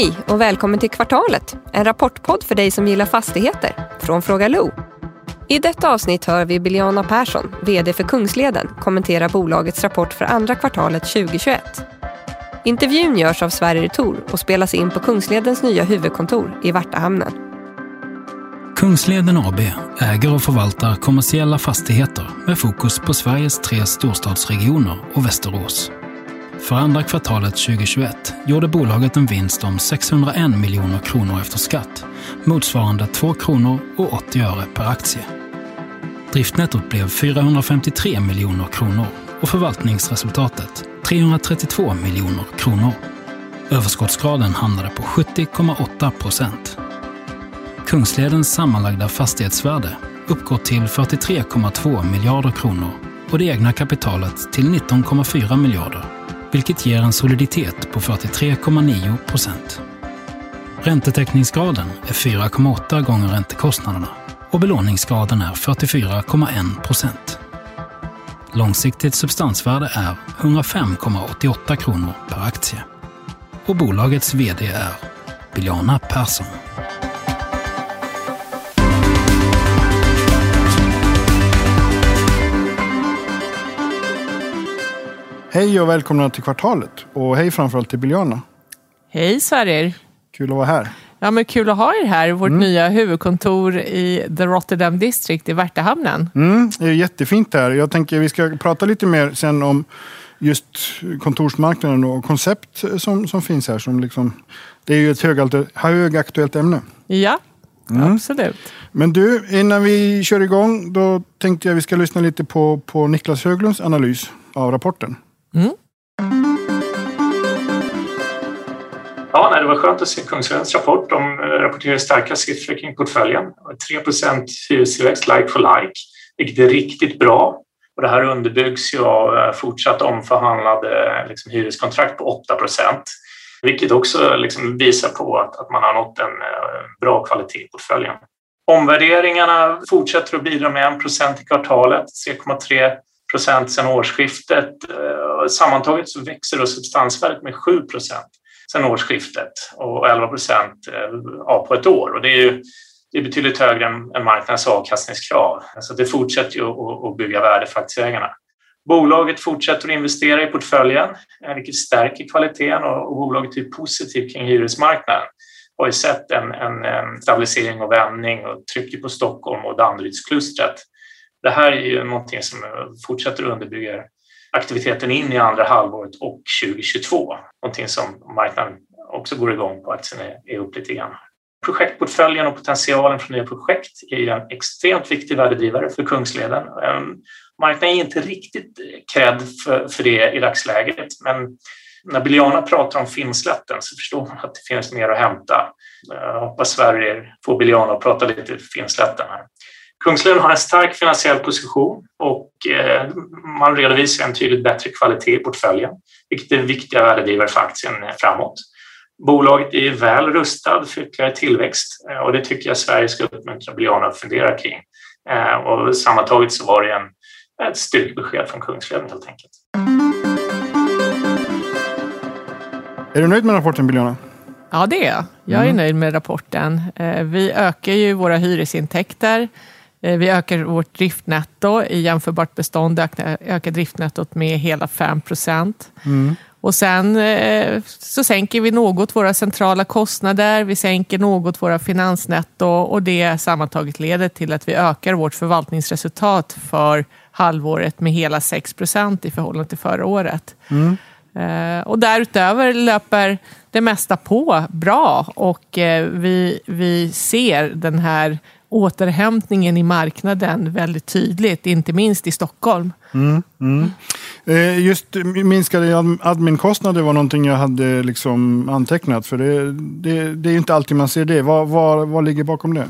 Hej och välkommen till Kvartalet, en rapportpodd för dig som gillar fastigheter från Fråga Lo. I detta avsnitt hör vi Biljana Persson, VD för Kungsleden, kommentera bolagets rapport för andra kvartalet 2021. Intervjun görs av Sverige Tour och spelas in på Kungsledens nya huvudkontor i Vartahamnen. Kungsleden AB äger och förvaltar kommersiella fastigheter med fokus på Sveriges tre storstadsregioner och Västerås. För andra kvartalet 2021 gjorde bolaget en vinst om 601 miljoner kronor efter skatt, motsvarande 2 kronor och 80 öre per aktie. Driftnettot blev 453 miljoner kronor och förvaltningsresultatet 332 miljoner kronor. Överskottsgraden hamnade på 70,8 procent. Kungsledens sammanlagda fastighetsvärde uppgår till 43,2 miljarder kronor och det egna kapitalet till 19,4 miljarder vilket ger en soliditet på 43,9 procent. Räntetäckningsgraden är 4,8 gånger räntekostnaderna och belåningsgraden är 44,1 procent. Långsiktigt substansvärde är 105,88 kronor per aktie. Och bolagets VD är Biljana Persson. Hej och välkomna till Kvartalet. Och hej framförallt till Biljana. Hej Sverrir! Kul att vara här. Ja, men kul att ha er här. Vårt mm. nya huvudkontor i The Rotterdam District i Värtahamnen. Mm, det är jättefint här. Jag tänker vi ska prata lite mer sen om just kontorsmarknaden och koncept som, som finns här. Som liksom, det är ju ett högaktuellt ämne. Ja, mm. absolut. Men du, innan vi kör igång, då tänkte jag vi ska lyssna lite på, på Niklas Höglunds analys av rapporten. Mm. Ja, nej, det var skönt att se Kungsvens rapport. De eh, rapporterar starka siffror kring portföljen. 3% hyrestillväxt like for like, vilket är riktigt bra. Och det här underbyggs ju av eh, fortsatt omförhandlade eh, liksom, hyreskontrakt på 8 procent, vilket också liksom visar på att, att man har nått en bra kvalitet i portföljen. Omvärderingarna fortsätter att bidra med 1 i kvartalet, 3,3 procent sedan årsskiftet. Eh, sammantaget så växer då substansvärdet med 7 procent sedan årsskiftet och 11 procent eh, på ett år. Och det är ju det är betydligt högre än marknadens avkastningskrav. Så det fortsätter ju att bygga värde för aktieägarna. Bolaget fortsätter att investera i portföljen, eh, vilket stärker kvaliteten och bolaget är positivt kring hyresmarknaden. Har ju sett en, en, stabilisering och vändning och trycker på Stockholm och Danderydsklustret det här är ju någonting som fortsätter att underbygga aktiviteten in i andra halvåret och 2022. Någonting som marknaden också går igång på. Aktien är upp lite grann. Projektportföljen och potentialen från nya projekt är ju en extremt viktig värdedrivare för Kungsleden. Ehm, marknaden är inte riktigt cred för, för det i dagsläget, men när Biljana pratar om Filmslätten så förstår man att det finns mer att hämta. Jag hoppas Sverige får Biljana att prata lite Filmslätten här. Kungsleden har en stark finansiell position och eh, man redovisar en tydligt bättre kvalitet i portföljen, vilket är viktiga värdedrivare för aktien framåt. Bolaget är väl rustad för ytterligare tillväxt eh, och det tycker jag Sverige ska uppmuntra Biljana att fundera kring. Eh, och sammantaget så var det en, ett styrkebesked från Kungsleden helt enkelt. Är du nöjd med rapporten Biljana? Ja, det är jag. Jag är mm. nöjd med rapporten. Vi ökar ju våra hyresintäkter Eh, vi ökar vårt driftnetto i jämförbart bestånd, ökar driftnettot med hela 5 procent. Mm. Och sen eh, så sänker vi något våra centrala kostnader, vi sänker något våra finansnetto och det sammantaget leder till att vi ökar vårt förvaltningsresultat för halvåret med hela 6 procent i förhållande till förra året. Mm. Eh, och därutöver löper det mesta på bra och vi, vi ser den här återhämtningen i marknaden väldigt tydligt, inte minst i Stockholm. Mm, mm. Eh, just minskade adminkostnader var någonting jag hade liksom antecknat. För det, det, det är inte alltid man ser det. Vad, vad, vad ligger bakom det?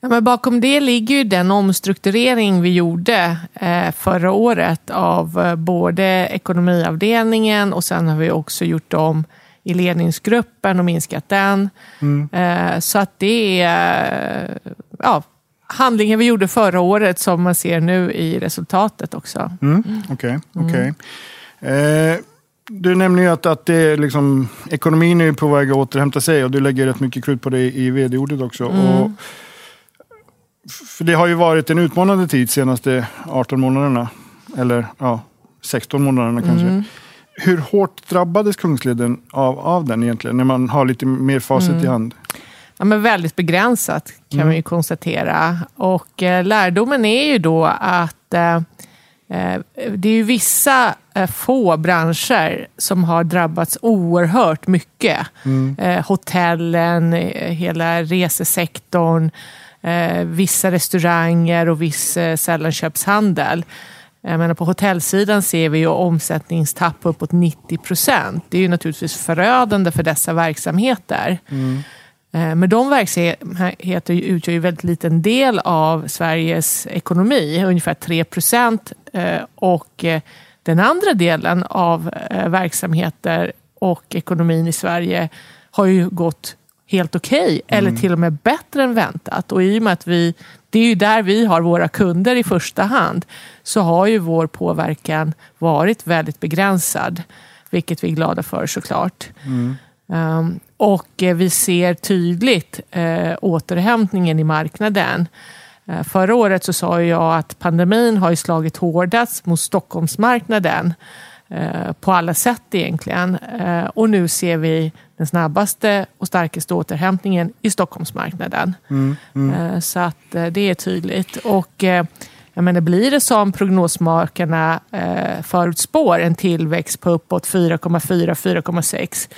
Ja, men bakom det ligger ju den omstrukturering vi gjorde eh, förra året av eh, både ekonomiavdelningen och sen har vi också gjort om i ledningsgruppen och minskat den. Mm. Eh, så att det är ja, handlingen vi gjorde förra året som man ser nu i resultatet också. Mm. Okej, mm. Okay, okay. eh, du nämner ju att, att det liksom, ekonomin är på väg att återhämta sig och du lägger rätt mycket krut på det i vd-ordet också. Mm. Och, för det har ju varit en utmanande tid senaste 18 månaderna. Eller ja, 16 månaderna kanske. Mm. Hur hårt drabbades Kungsleden av, av den egentligen? När man har lite mer facit Mm. i hand. Ja, men väldigt begränsat kan man ju konstatera. Och eh, lärdomen är ju då att eh, eh, det är ju vissa eh, få branscher som har drabbats oerhört mycket. Eh, hotellen, hela resesektorn, vissa restauranger och viss sällanköpshandel. Jag menar, på hotellsidan ser vi ju omsättningstapp uppåt 90 procent. Det är ju naturligtvis förödande för dessa verksamheter. Eh, Men de verksamheter utgör ju väldigt liten del av Sveriges ekonomi, ungefär 3 procent. Eh, Och eh, den andra delen av eh, verksamheter och ekonomin i Sverige har ju gått helt okej, eller till och med bättre än väntat. Och i och med att vi, det är ju där vi har våra kunder i första hand, så har ju vår påverkan varit väldigt begränsad. Vilket vi är glada för såklart. Um, och eh, vi ser tydligt eh, återhämtningen i marknaden. Eh, förra året så sa jag att pandemin har slagit hårdast mot Stockholmsmarknaden eh, på alla sätt egentligen. Och nu ser vi den snabbaste och starkaste återhämtningen i Stockholmsmarknaden. Eh, så att det är tydligt. Och jag menar, blir det som prognosmakarna förutspår, en tillväxt på uppåt 4,4-4,6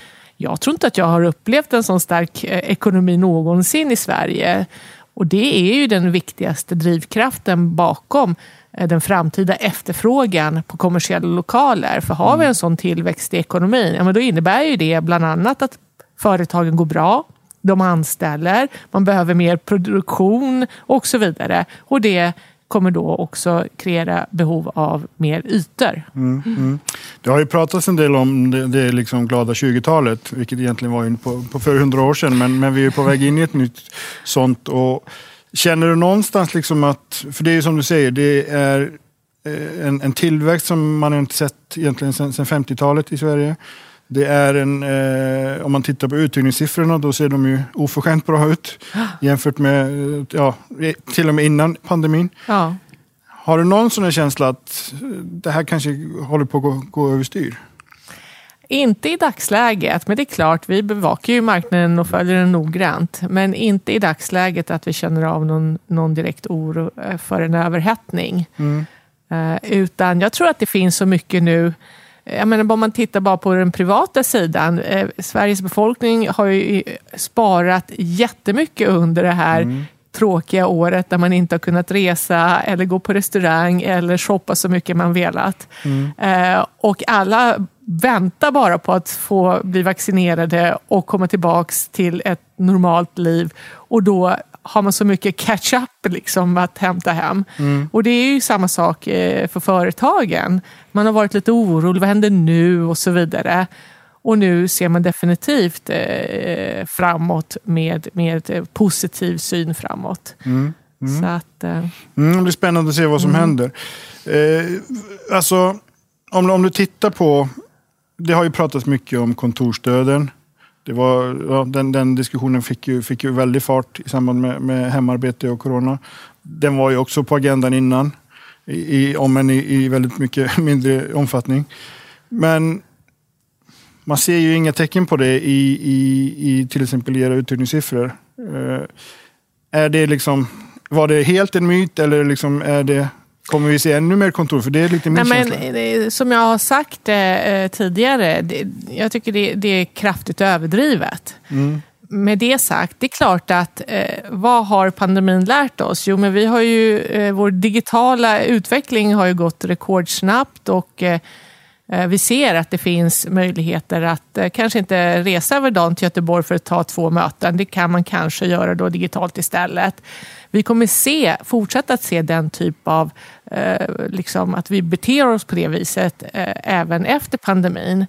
jag tror inte att jag har upplevt en sån stark eh, ekonomi någonsin i Sverige. Och det är ju den viktigaste drivkraften bakom eh, den framtida efterfrågan på kommersiella lokaler. För har vi en sån tillväxt i ekonomin, ja, men då innebär ju det bland annat att företagen går bra, de anställer, man behöver mer produktion och så vidare. Och det kommer då också kreera behov av mer ytor. Mm, mm. Det har ju pratats en del om det, det liksom glada 20-talet, vilket egentligen var på, på för hundra år sedan. Men, men vi är på väg in i ett nytt sånt. Och känner du någonstans liksom att, för det är ju som du säger, det är eh, en, en tillväxt som man inte sett egentligen sedan, sedan 50-talet i Sverige. Det är en, eh, om man tittar på uthyrningssiffrorna, då ser de ju oförskämt bra ut jämfört med, eh, ja, till och med innan pandemin. Ja. Har du någon sån här känsla att eh, det här kanske håller på att gå, gå överstyr? Inte i dagsläget, men det är klart, vi bevakar ju marknaden och följer den noggrant. Men inte i dagsläget att vi känner av någon, någon direkt oro eh, för en överhettning. Eh, utan jag tror att det finns så mycket nu jag menar, om man tittar bara på den privata sidan. Eh, Sveriges befolkning har ju sparat jättemycket under det här tråkiga året där man inte har kunnat resa eller gå på restaurang eller shoppa så mycket man velat. Eh, och alla väntar bara på att få bli vaccinerade och komma tillbaks till ett normalt liv. Och då har man så mycket catch-up liksom att hämta hem. Och det är ju samma sak eh, för företagen. Man har varit lite orolig, vad händer nu och så vidare. Och nu ser man definitivt eh, framåt med, med positiv syn framåt. Så att, eh, Mm, det blir spännande att se vad som händer. Eh, alltså, om, om du tittar på, det har ju pratats mycket om kontorsdöden. Det var, ja, den, den diskussionen fick ju, fick ju väldig fart i samband med, med hemarbete och corona. Den var ju också på agendan innan, i, i, om än i, i väldigt mycket mindre omfattning. Men man ser ju inga tecken på det i, i, i till exempel era uthyrningssiffror. Eh, är det liksom, var det helt en myt eller liksom är det, kommer vi se ännu mer kontor? För det är lite min Nej, men, känsla. det- som jag har sagt eh, tidigare, det, jag tycker det, det är kraftigt överdrivet. Med det sagt, det är klart att eh, vad har pandemin lärt oss? Jo, men vi har ju, eh, vår digitala utveckling har ju gått rekordsnabbt och eh, eh, vi ser att det finns möjligheter att eh, kanske inte resa över dagen till Göteborg för att ta två möten. Det kan man kanske göra då digitalt istället. Vi kommer se, fortsätta att se den typ av, eh, liksom att vi beter oss på det viset eh, även efter pandemin.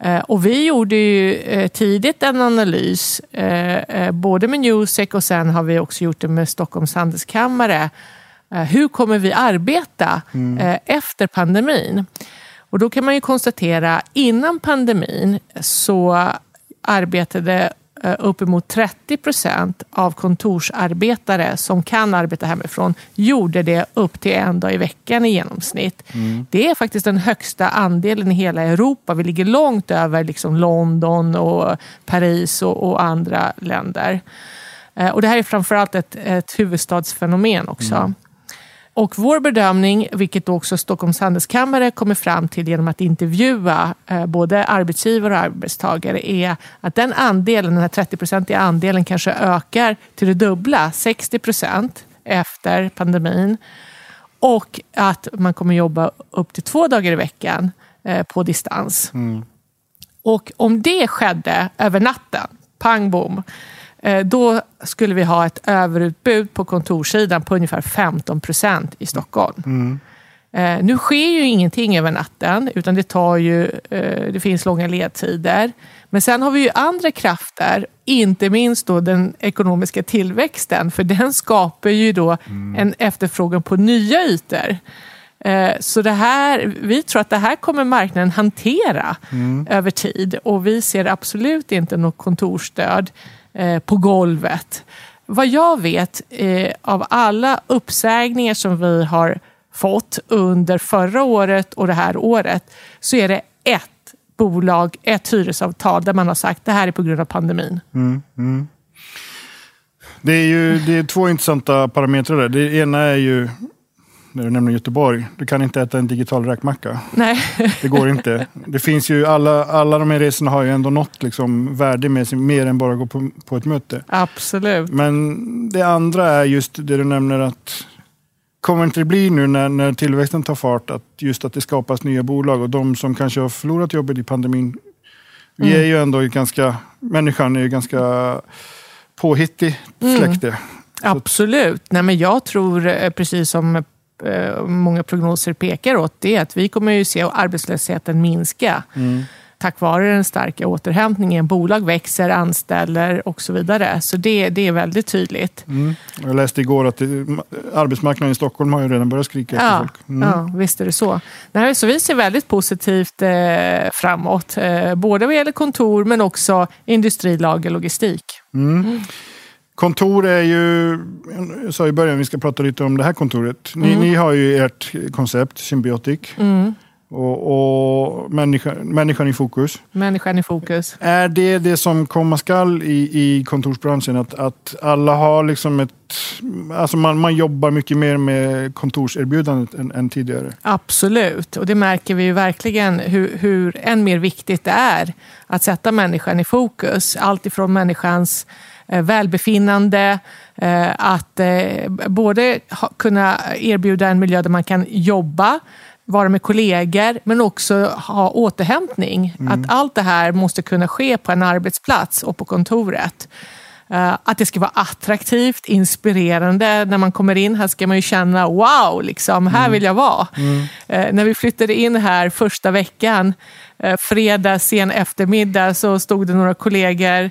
Eh, Och vi gjorde ju eh, tidigt en analys, eh, eh, både med Newsec och sen har vi också gjort det med Stockholms handelskammare. Eh, Hur kommer vi arbeta eh, efter pandemin? Och då kan man ju konstatera innan pandemin så arbetade eh, uppemot 30 procent av kontorsarbetare som kan arbeta hemifrån gjorde det upp till en dag i veckan i genomsnitt. Mm. Det är faktiskt den högsta andelen i hela Europa. Vi ligger långt över liksom London och Paris och, och andra länder. Eh, och det här är framförallt ett, ett huvudstadsfenomen också. Mm. Och vår bedömning, vilket också Stockholms handelskammare kommer fram till genom att intervjua eh, både arbetsgivare och arbetstagare, är att den andelen, den här 30-procentiga andelen kanske ökar till det dubbla, 60 procent efter pandemin. Och att man kommer jobba upp till två dagar i veckan eh, på distans. Mm. Och om det skedde över natten, pang bom, då skulle vi ha ett överutbud på kontorssidan på ungefär 15 procent i Stockholm. Mm. Eh, nu sker ju ingenting över natten, utan det, tar ju, eh, det finns långa ledtider. Men sen har vi ju andra krafter, inte minst då den ekonomiska tillväxten, för den skapar ju då mm. en efterfrågan på nya ytor. Så det här, vi tror att det här kommer marknaden hantera mm. över tid och vi ser absolut inte något kontorsstöd Eh, på golvet. Vad jag vet eh, av alla uppsägningar som vi har fått under förra året och det här året så är det ett bolag, ett hyresavtal där man har sagt det här är på grund av pandemin. Mm, mm. Det är ju det är två intressanta parametrar där. Det ena är ju när du nämner Göteborg. Du kan inte äta en digital räkmacka. Nej. Det går inte. Det finns ju, alla, alla de här resorna har ju ändå något liksom värde med sig, mer än bara att gå på, på ett möte. Absolut. Men det andra är just det du nämner att kommer inte det bli nu när, när tillväxten tar fart att just att det skapas nya bolag och de som kanske har förlorat jobbet i pandemin. Vi mm. är ju ändå ganska, människan är ju ganska påhittig släkte. Mm. Absolut. Nej, men jag tror, eh, precis som många prognoser pekar åt, det är att vi kommer ju se arbetslösheten minska. Mm. tack vare den starka återhämtningen. Bolag växer, anställer och så vidare. Så det, det är väldigt tydligt. Mm. Jag läste igår att det, arbetsmarknaden i Stockholm har ju redan börjat skrika ja, efter folk. Mm. Ja, visst är det så. Nej, så vi ser väldigt positivt eh, framåt. Eh, både vad gäller kontor men också industri, lager, logistik. Mm. Kontor är ju, jag sa i början vi ska prata lite om det här kontoret. Ni, mm. ni har ju ert koncept Symbiotic. Mm. Och, och människan, människan i fokus. Människan i fokus. Är det det som komma skall i, i kontorsbranschen? Att, att alla har liksom ett... Alltså man, man jobbar mycket mer med kontorserbjudandet än, än tidigare. Absolut, och det märker vi ju verkligen hur, hur än mer viktigt det är att sätta människan i fokus. Allt ifrån människans välbefinnande, eh, att eh, både kunna erbjuda en miljö där man kan jobba, vara med kollegor, men också ha återhämtning. Mm. Att allt det här måste kunna ske på en arbetsplats och på kontoret. Att det ska vara attraktivt, inspirerande. När man kommer in här ska man ju känna wow, liksom, här mm. vill jag vara. Mm. När vi flyttade in här första veckan, fredag sen eftermiddag, så stod det några kollegor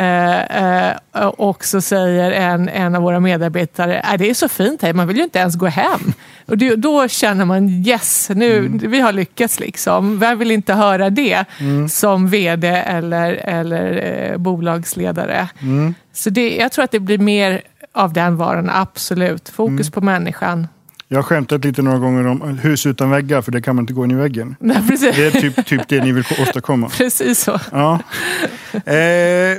Eh, eh, och så säger en, en av våra medarbetare, äh, det är så fint här, man vill ju inte ens gå hem. Och det, då känner man yes, nu, mm. vi har lyckats. Liksom. Vem vill inte höra det mm. som vd eller, eller eh, bolagsledare? Mm. Så det, jag tror att det blir mer av den varan, absolut. Fokus mm. på människan. Jag har skämtat lite några gånger om hus utan väggar, för det kan man inte gå in i väggen. Nej. Det är typ, typ det ni vill åstadkomma. Precis så. Ja. Eh,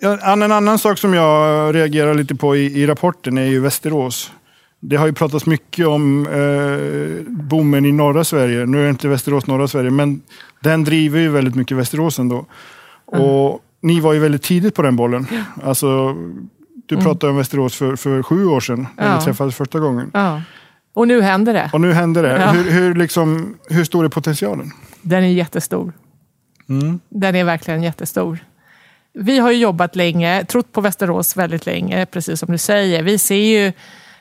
en annan sak som jag reagerar lite på i, i rapporten är ju Västerås. Det har ju pratats mycket om eh, bommen i norra Sverige. Nu är inte Västerås norra Sverige, men den driver ju väldigt mycket Västerås ändå. Mm. Och ni var ju väldigt tidigt på den bollen. Alltså, du mm. pratade om Västerås för, för sju år sedan, när ja. vi träffades första gången. Ja. Och nu händer det. Och nu händer det. Ja. Hur, hur, liksom, hur stor är potentialen? Den är jättestor. Mm. Den är verkligen jättestor. Vi har ju jobbat länge, trott på Västerås väldigt länge, precis som du säger. Vi ser ju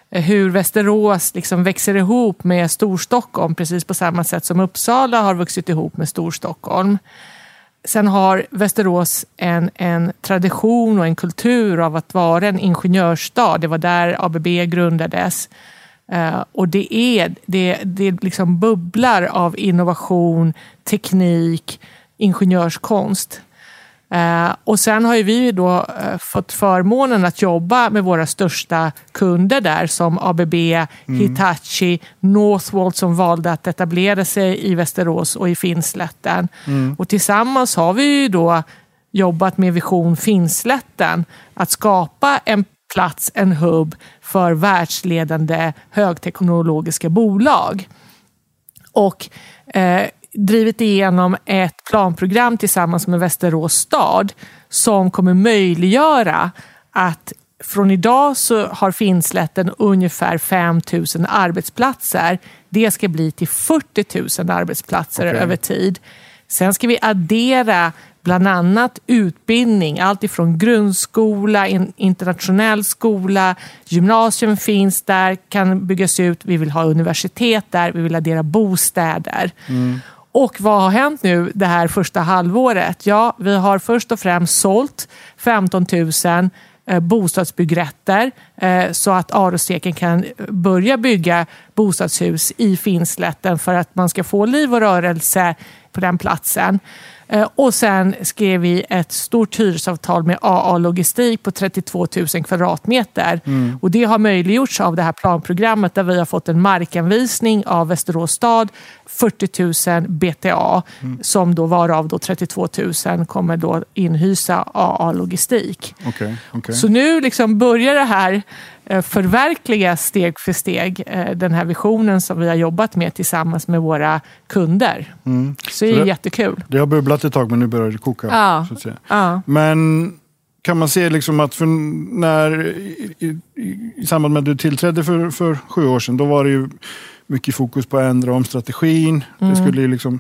eh, hur Västerås liksom växer ihop med Storstockholm, precis på samma sätt som Uppsala har vuxit ihop med Storstockholm. Sen har Västerås en, en tradition och en kultur av att vara en ingenjörsstad. Det var där ABB grundades. Uh, och det är det, det liksom bubblar av innovation, teknik, ingenjörskonst. Eh, och sen har ju vi då eh, fått förmånen att jobba med våra största kunder där som ABB, mm. Hitachi, Northvolt som valde att etablera sig i Västerås och i Finnslätten. Mm. Och tillsammans har vi ju då jobbat med Vision Finnslätten att skapa en plats, en hubb för världsledande högteknologiska bolag. Och eh, drivit igenom ett planprogram tillsammans med Västerås stad som kommer möjliggöra att från idag så har Finnslätten ungefär 5 000 arbetsplatser. Det ska bli till 40 000 arbetsplatser okay. över tid. Sen ska vi addera bland annat utbildning, allt ifrån grundskola, internationell skola, gymnasium finns där, kan byggas ut, vi vill ha universitet där, vi vill addera bostäder. Mm. Och vad har hänt nu det här första halvåret? Ja, vi har först och främst sålt 15 000 eh, bostadsbyggrätter eh, så att Arosteken kan börja bygga bostadshus i Finnslätten för att man ska få liv och rörelse på den platsen. Eh, och sen skrev vi ett stort hyresavtal med AA Logistik på 32 000 kvadratmeter. Mm. Och det har möjliggjorts av det här planprogrammet där vi har fått en markanvisning av Västerås stad, 40 000 BTA, mm. som då varav då 32 000 kommer då inhysa AA Logistik. Okay, okay. Så nu liksom börjar det här förverkliga steg för steg eh, den här visionen som vi har jobbat med tillsammans med våra kunder. Mm. Så det är det, jättekul. Det har bubblat ett tag men nu börjar det koka. Ja. Så att säga. Ja. Men kan man se liksom att när, i, i, i, samband med att du tillträdde för, för sju år sedan, då var det ju mycket fokus på att ändra om strategin. Mm. Det skulle liksom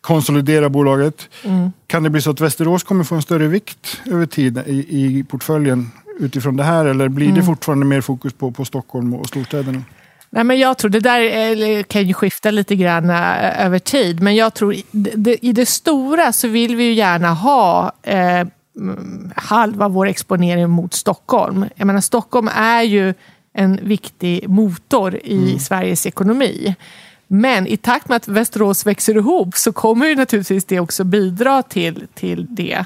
konsolidera bolaget. Mm. Kan det bli så att Västerås kommer få en större vikt över tid i, i portföljen utifrån det här? Eller blir mm. det fortfarande mer fokus på, på Stockholm och storstäderna? Nej, men jag tror det där kan ju skifta lite grann eh, över tid. Men jag tror i det stora så vill vi ju gärna ha eh, halva vår exponering mot Stockholm. Jag menar, Stockholm är ju en viktig motor i mm. Sveriges ekonomi. Men i takt med att Västerås växer ihop så kommer ju naturligtvis det också bidra till, till det.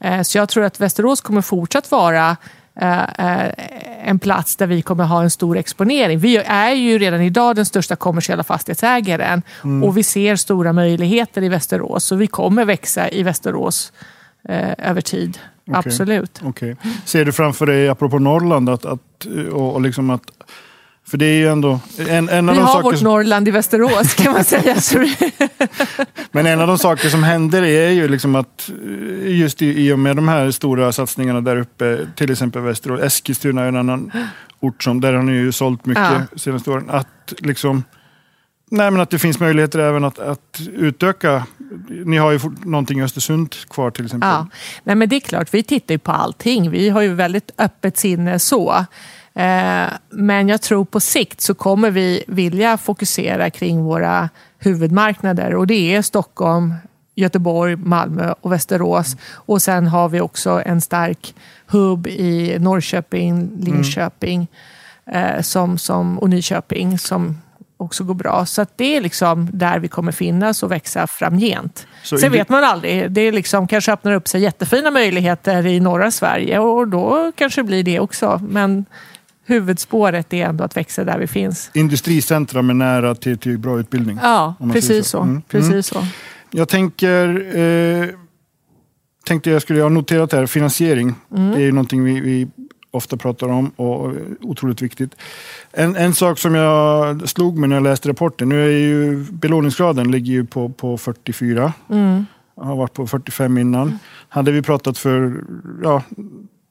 Eh, så jag tror att Västerås kommer fortsatt vara en plats där vi kommer ha en stor exponering. Vi är ju redan idag den största kommersiella fastighetsägaren mm. och vi ser stora möjligheter i Västerås. Så vi kommer växa i Västerås eh, över tid. Okay. Absolut. Okay. Ser du framför dig, apropå Norrland, att, att, och, och liksom att för det är ju ändå... En, en av Vi de har saker vårt som... Norrland i Västerås kan man säga. Men en av de saker som händer är ju liksom att eh, just i, i och med de här stora satsningarna där uppe, till exempel Västerås, Eskilstuna är en annan ort som, där har ni ju sålt mycket ja. senaste åren. Att liksom... Nej, men att det finns möjligheter även att, att utöka. Ni har ju någonting i Östersund kvar till exempel. Ja. Nej, men det är klart, vi tittar ju på allting. Vi har ju väldigt öppet sinne så. Eh, men jag tror på sikt så kommer vi vilja fokusera kring våra huvudmarknader och det är Stockholm, Göteborg, Malmö och Västerås. Och sen har vi också en stark hubb i Norrköping, Linköping mm. som, som, och Nyköping som också går bra. Så det är liksom där vi kommer finnas och växa framgent. Så Sen vet man aldrig. Det är liksom, kanske öppnar upp sig jättefina möjligheter i norra Sverige och då kanske blir det också. Men huvudspåret är ändå att växa där vi finns. Industricentra med nära till, till bra utbildning? Ja, precis så. så. Mm. Precis mm. så. Jag tänker, eh, tänkte jag skulle ha noterat här, finansiering. Mm. Det är ju någonting vi, vi ofta pratar om och otroligt viktigt. En, en sak som jag slog mig när jag läste rapporten, nu är ju belåningsgraden ligger ju på, på 44. Mm. har varit på 45 innan. Mm. Hade vi pratat för ja,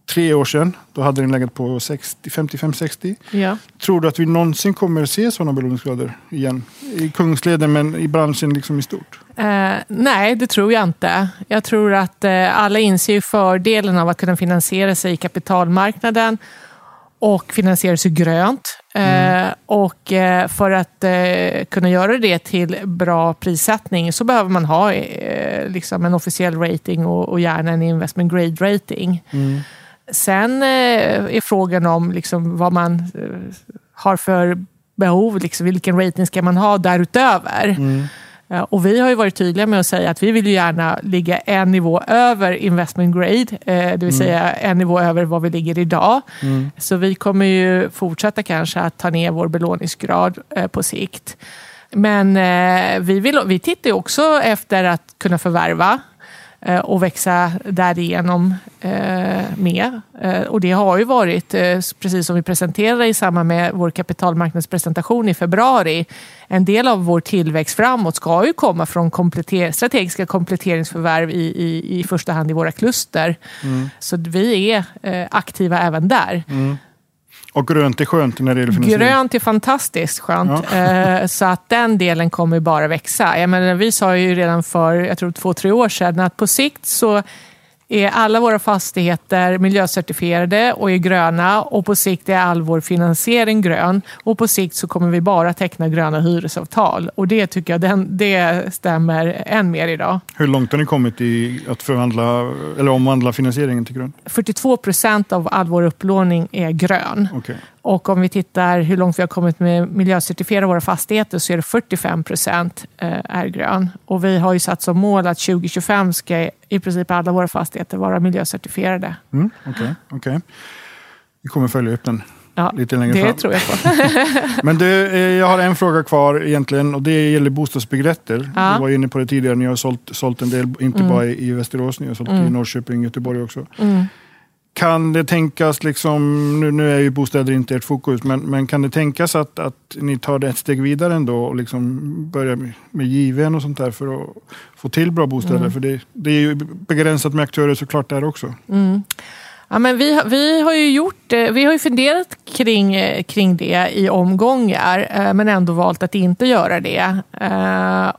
tre år sedan. Då hade den legat på 55-60. Ja. Tror du att vi någonsin kommer se sådana belåningsgrader igen? I Kungsleden men i branschen liksom i stort? Eh, nej, det tror jag inte. Jag tror att eh, alla inser fördelen av att kunna finansiera sig i kapitalmarknaden och finansiera sig grönt. Mm. Eh, och eh, för att eh, kunna göra det till bra prissättning så behöver man ha eh, liksom en officiell rating och, och gärna en investment grade rating. Mm. Sen eh, är frågan om liksom vad man eh, har för behov, liksom, vilken rating ska man ha därutöver? Mm. Och vi har ju varit tydliga med att säga att vi vill gärna ligga en nivå över investment grade, det vill mm. säga en nivå över vad vi ligger idag. Mm. Så vi kommer ju fortsätta kanske att ta ner vår belåningsgrad på sikt. Men vi, vill, vi tittar också efter att kunna förvärva Eh, och växa därigenom eh, med. Eh, och det har ju varit, precis som vi presenterade i samband med vår kapitalmarknadspresentation i februari, en del av vår tillväxt framåt ska ju komma från kompletter strategiska kompletteringsförvärv i, i, i första hand i våra kluster. Mm. Så vi är aktiva även där. Mm. Och grönt är skönt när det gäller finansiering? Grönt är fantastiskt skönt. Ja. Eh, så att den delen kommer bara växa. Jag menar, vi sa ju redan för jag tror två, tre år sedan att på sikt så är alla våra fastigheter miljöcertifierade och är gröna och på sikt är all vår finansiering grön. Och på sikt så kommer vi bara teckna gröna hyresavtal. Och det tycker jag den, det stämmer än mer idag. Hur långt har ni kommit i att förvandla eller omvandla finansieringen till grön? 42 procent av all vår upplåning är grön. Okay. Och om vi tittar hur långt vi har kommit med miljöcertifiera våra fastigheter så är det 45 procent eh, är grön. Och vi har ju satt som mål att 2025 ska i princip alla våra fastigheter vara miljöcertifierade. Mm, Okej, okay, okay. vi kommer följa upp den ja, lite längre det fram. Det tror jag på. Men du, eh, jag har en fråga kvar egentligen och det gäller bostadsbyggrätter. Ja. Du var inne på det tidigare, ni har sålt, sålt en del, inte mm. bara i Västerås, ni har sålt mm. i Norrköping, Göteborg också. Mm. Kan det tänkas, liksom, nu, nu är ju bostäder inte ert fokus, men, men kan det tänkas att, att ni tar det ett steg vidare ändå och liksom börjar med, med given och sånt där för att få till bra bostäder? Mm. För det, det, är ju begränsat med aktörer såklart där också. Mm. Ja, men vi, vi har ju gjort, eh, vi har ju funderat kring, eh, kring det i omgångar eh, men ändå valt att inte göra det.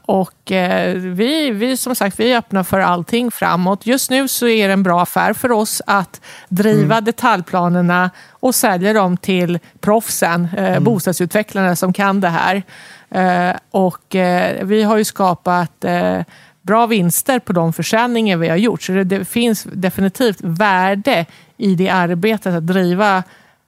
Och vi, vi, som sagt, vi är öppna för allting framåt. Just nu så är det en bra affär för oss att driva mm. detaljplanerna och sälja dem till proffsen, mm. bostadsutvecklarna som kan det här. Och vi har ju skapat bra vinster på de försäljningar vi har gjort. Så det, det finns definitivt värde i det arbetet att driva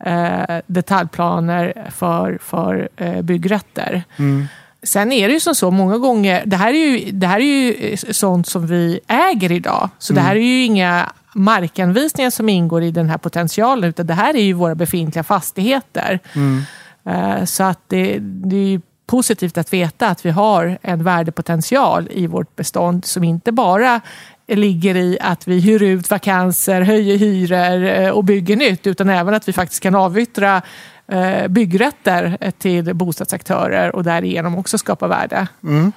eh, detaljplaner för, för eh, byggrätter. Mm. Sen är det ju som så många gånger, det här är ju, det här är ju sånt som vi äger idag. Så mm. det här är ju inga markanvisningar som ingår i den här potentialen, utan det här är ju våra befintliga fastigheter. Mm. Eh, så att det, det är positivt att veta att vi har en värdepotential i vårt bestånd som inte bara ligger i att vi hyr ut vakanser, höjer hyror eh, och bygger nytt utan även att vi faktiskt kan avyttra eh, byggrätter till bostadsaktörer och därigenom också skapa värde. Mm.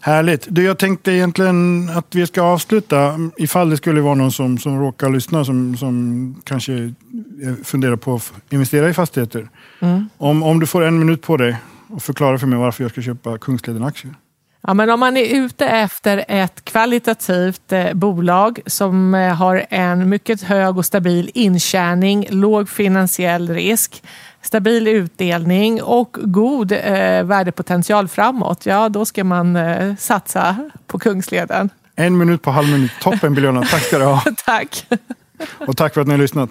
Härligt. Du, jag tänkte egentligen att vi ska avsluta ifall det skulle vara någon som, som råkar lyssna som, som kanske funderar på att investera i fastigheter. Mm. Om, om du får en minut på dig och förklara för mig varför jag ska köpa Kungsleden-aktier. Ja, men om man är ute efter ett kvalitativt eh, bolag som eh, har en mycket hög och stabil intjäning, låg finansiell risk, stabil utdelning och god eh, värdepotential framåt, ja då ska man eh, satsa på Kungsleden. En minut på halv minut. Toppen Biljana, tack ska du ha. tack. Och tack för att ni har lyssnat.